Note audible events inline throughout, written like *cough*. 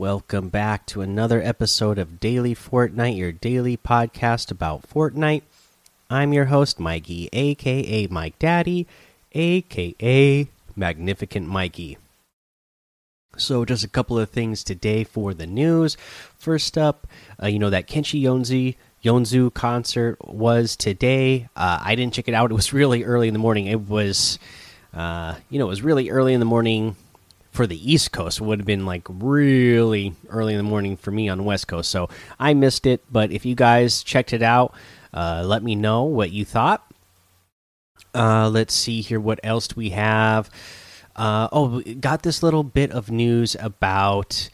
Welcome back to another episode of Daily Fortnite, your daily podcast about Fortnite. I'm your host, Mikey, aka Mike Daddy, aka Magnificent Mikey. So, just a couple of things today for the news. First up, uh, you know that Kenshi Yonzi Yonzu concert was today. Uh, I didn't check it out. It was really early in the morning. It was, uh, you know, it was really early in the morning for the East Coast. It would have been like really early in the morning for me on the West Coast. So I missed it. But if you guys checked it out, uh, let me know what you thought. Uh, let's see here. What else do we have? Uh, oh, got this little bit of news about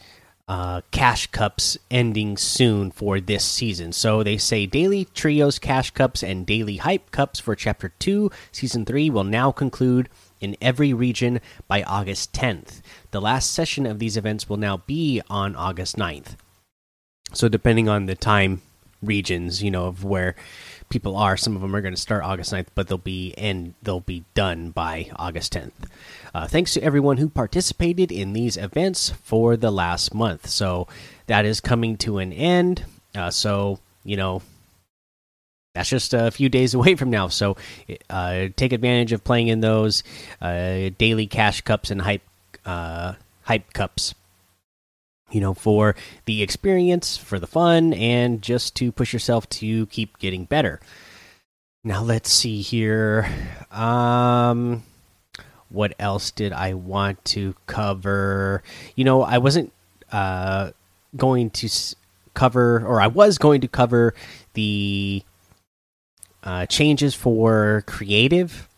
uh, cash cups ending soon for this season. So they say daily trios cash cups and daily hype cups for chapter 2 season 3 will now conclude in every region by August 10th. The last session of these events will now be on August 9th. So, depending on the time regions, you know, of where people are, some of them are going to start August 9th, but they'll be and they'll be done by August 10th. Uh, thanks to everyone who participated in these events for the last month. So, that is coming to an end. Uh, so, you know, that's just a few days *laughs* away from now. So uh, take advantage of playing in those uh, daily cash cups and hype uh, hype cups. You know, for the experience, for the fun, and just to push yourself to keep getting better. Now let's see here. Um, what else did I want to cover? You know, I wasn't uh, going to cover, or I was going to cover the uh, changes for creative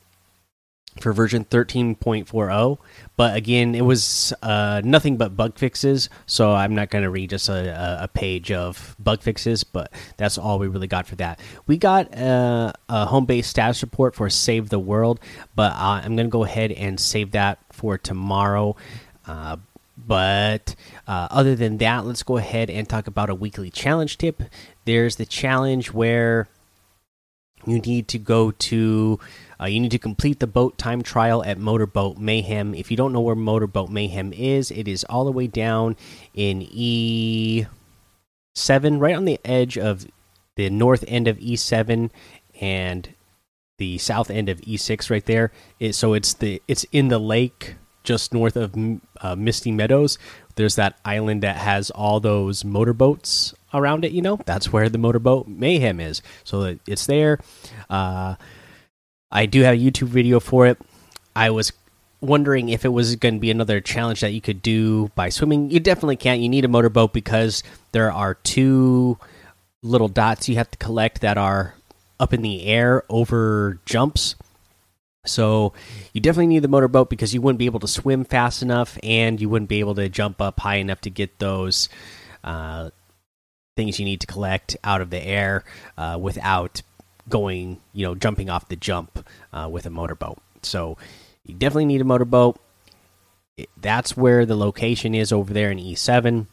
for version 13.40 but again it was uh, nothing but bug fixes so i'm not going to read just a, a, page of bug fixes but that's all we really got for that. We got uh, a home base status report for save the world but uh, i'm going to go ahead and save that for tomorrow. Uh, but uh, other than that let's go ahead and talk about a weekly challenge tip. There's the challenge where you need to go to uh, you need to complete the boat time trial at motorboat mayhem. If you don't know where motorboat mayhem is it is all the way down in e7 right on the edge of the north end of e7 and the south end of e6 right there. It, so it's the it's in the lake just north of uh, misty meadows. There's that island that has all those motorboats around it. You know, that's where the motorboat mayhem is. So it's there. Uh, I do have a YouTube video for it. I was wondering if it was going to be another challenge that you could do by swimming. You definitely can't. You need a motorboat because there are two little dots you have to collect that are up in the air over jumps. So you definitely need the motorboat because you wouldn't be able to swim fast enough, and you wouldn't be able to jump up high enough to get those uh, things you need to collect out of the air uh, without going, you know, jumping off the jump uh, with a motorboat. So you definitely need a motorboat. that's where the location is over there in E7,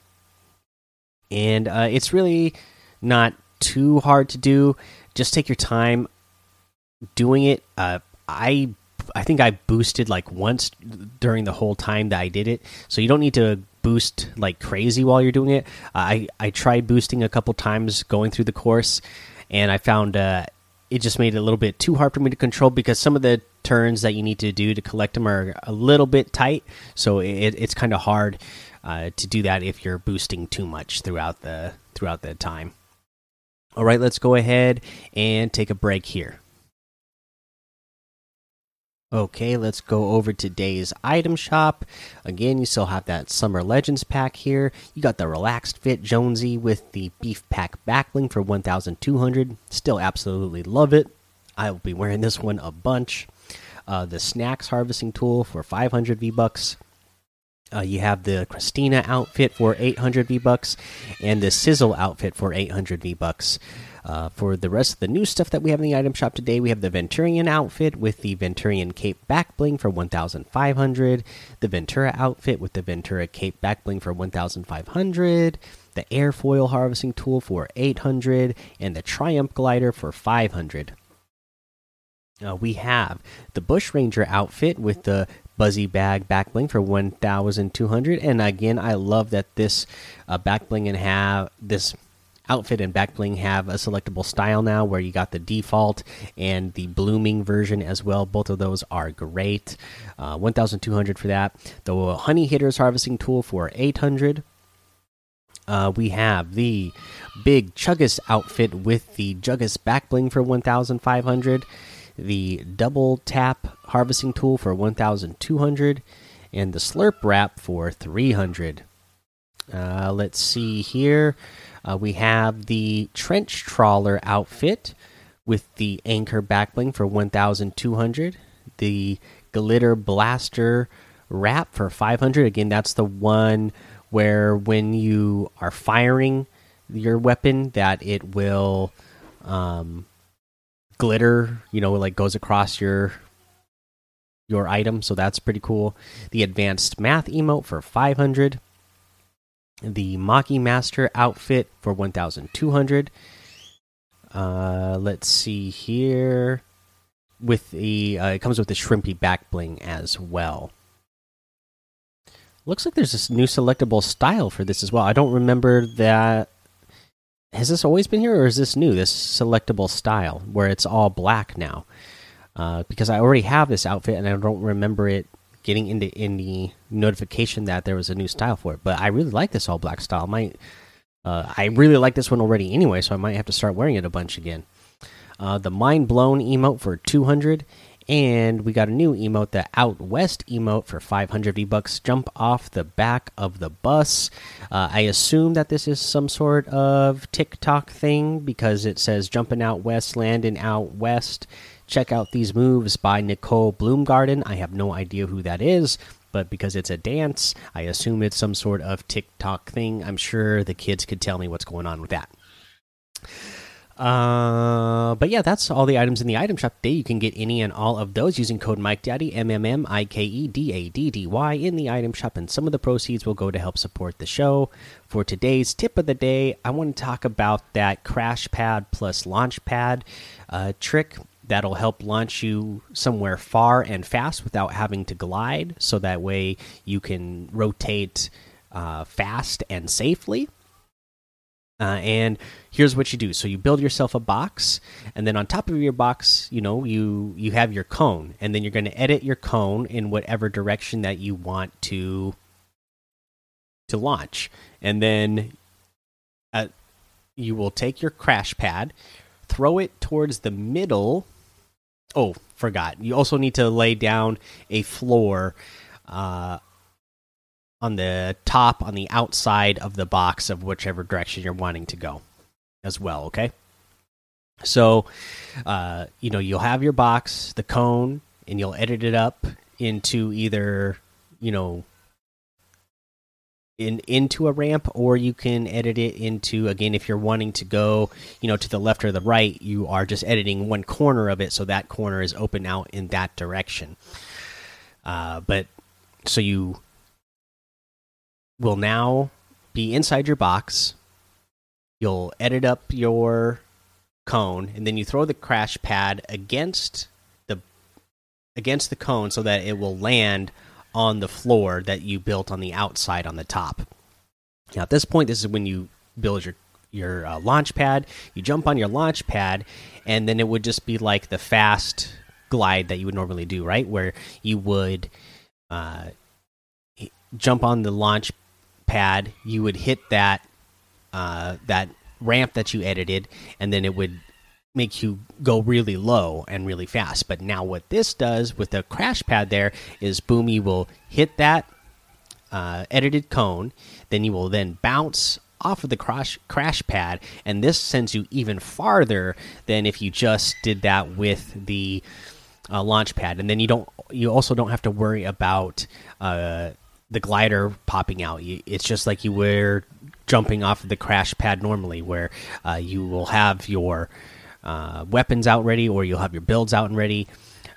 and uh, it's really not too hard to do. Just take your time doing it. Uh, I I think I boosted like once during the whole time that I did it. So you don't need to boost like crazy while you're doing it. I I tried boosting a couple times going through the course, and I found uh, it just made it a little bit too hard for me to control because some of the turns that you need to do to collect them are a little bit tight. So it, it's kind of hard uh, to do that if you're boosting too much throughout the throughout the time. All right, let's go ahead and take a break here. Okay, let's go over today's item shop. Again, you still have that Summer Legends pack here. You got the Relaxed Fit Jonesy with the Beef Pack backbling for 1,200. Still absolutely love it. I will be wearing this one a bunch. Uh, the Snacks Harvesting Tool for 500 V Bucks. Uh, you have the Christina outfit for 800 V Bucks, and the Sizzle outfit for 800 V Bucks. Uh, for the rest of the new stuff that we have in the item shop today, we have the Venturion outfit with the Venturion Cape back bling for 1,500, the Ventura outfit with the Ventura Cape back bling for 1,500, the Airfoil harvesting tool for 800, and the Triumph glider for 500. Uh, we have the Bush Ranger outfit with the Buzzy Bag back bling for 1,200. And again, I love that this uh, back bling and have this outfit and back bling have a selectable style now where you got the default and the blooming version as well. Both of those are great. Uh, 1,200 for that. The Honey Hitters harvesting tool for 800. Uh, we have the big Chuggus outfit with the Chuggus back bling for 1,500 the double tap harvesting tool for 1200 and the slurp wrap for 300 uh, let's see here uh, we have the trench trawler outfit with the anchor backbling for 1200 the glitter blaster wrap for 500 again that's the one where when you are firing your weapon that it will um, glitter, you know, like goes across your your item, so that's pretty cool. The advanced math emote for 500. The Maki Master outfit for 1200. Uh let's see here with the uh, it comes with the shrimpy back bling as well. Looks like there's this new selectable style for this as well. I don't remember that has this always been here, or is this new? This selectable style where it's all black now? Uh, because I already have this outfit and I don't remember it getting into any notification that there was a new style for it. But I really like this all black style. Might uh, I really like this one already anyway, so I might have to start wearing it a bunch again. Uh, the mind blown emote for 200 and we got a new emote, the Out West emote for 500 V bucks. Jump off the back of the bus. Uh, I assume that this is some sort of TikTok thing because it says jumping out west, landing out west. Check out these moves by Nicole Bloomgarden. I have no idea who that is, but because it's a dance, I assume it's some sort of TikTok thing. I'm sure the kids could tell me what's going on with that. Uh, but yeah, that's all the items in the item shop today. You can get any and all of those using code Mike Daddy M M M I K E D A D D Y in the item shop, and some of the proceeds will go to help support the show. For today's tip of the day, I want to talk about that crash pad plus launch pad uh, trick that'll help launch you somewhere far and fast without having to glide, so that way you can rotate uh, fast and safely. Uh, and here's what you do: so you build yourself a box, and then on top of your box, you know, you you have your cone, and then you're going to edit your cone in whatever direction that you want to to launch, and then uh, you will take your crash pad, throw it towards the middle. Oh, forgot. You also need to lay down a floor. Uh, on the top on the outside of the box of whichever direction you're wanting to go as well okay so uh, you know you'll have your box the cone and you'll edit it up into either you know in into a ramp or you can edit it into again if you're wanting to go you know to the left or the right you are just editing one corner of it so that corner is open out in that direction uh, but so you will now be inside your box. You'll edit up your cone, and then you throw the crash pad against the against the cone so that it will land on the floor that you built on the outside on the top. Now, at this point, this is when you build your your uh, launch pad. You jump on your launch pad, and then it would just be like the fast glide that you would normally do, right? Where you would uh, jump on the launch pad, you would hit that uh, that ramp that you edited, and then it would make you go really low and really fast. But now what this does with the crash pad there is Boomy will hit that uh, edited cone, then you will then bounce off of the crash crash pad, and this sends you even farther than if you just did that with the uh, launch pad. And then you don't you also don't have to worry about uh, the glider popping out. It's just like you were jumping off of the crash pad normally, where uh, you will have your uh, weapons out ready, or you'll have your builds out and ready,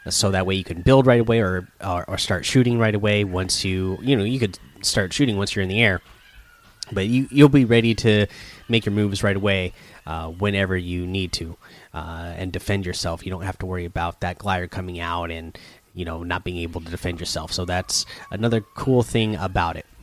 so that way you can build right away, or, or, or start shooting right away. Once you you know you could start shooting once you're in the air. but you you'll be ready to make your moves right away uh, whenever you need to uh, and defend yourself. You don't have to worry about that glider coming out and you know not being able to defend yourself. So that's another cool thing about it.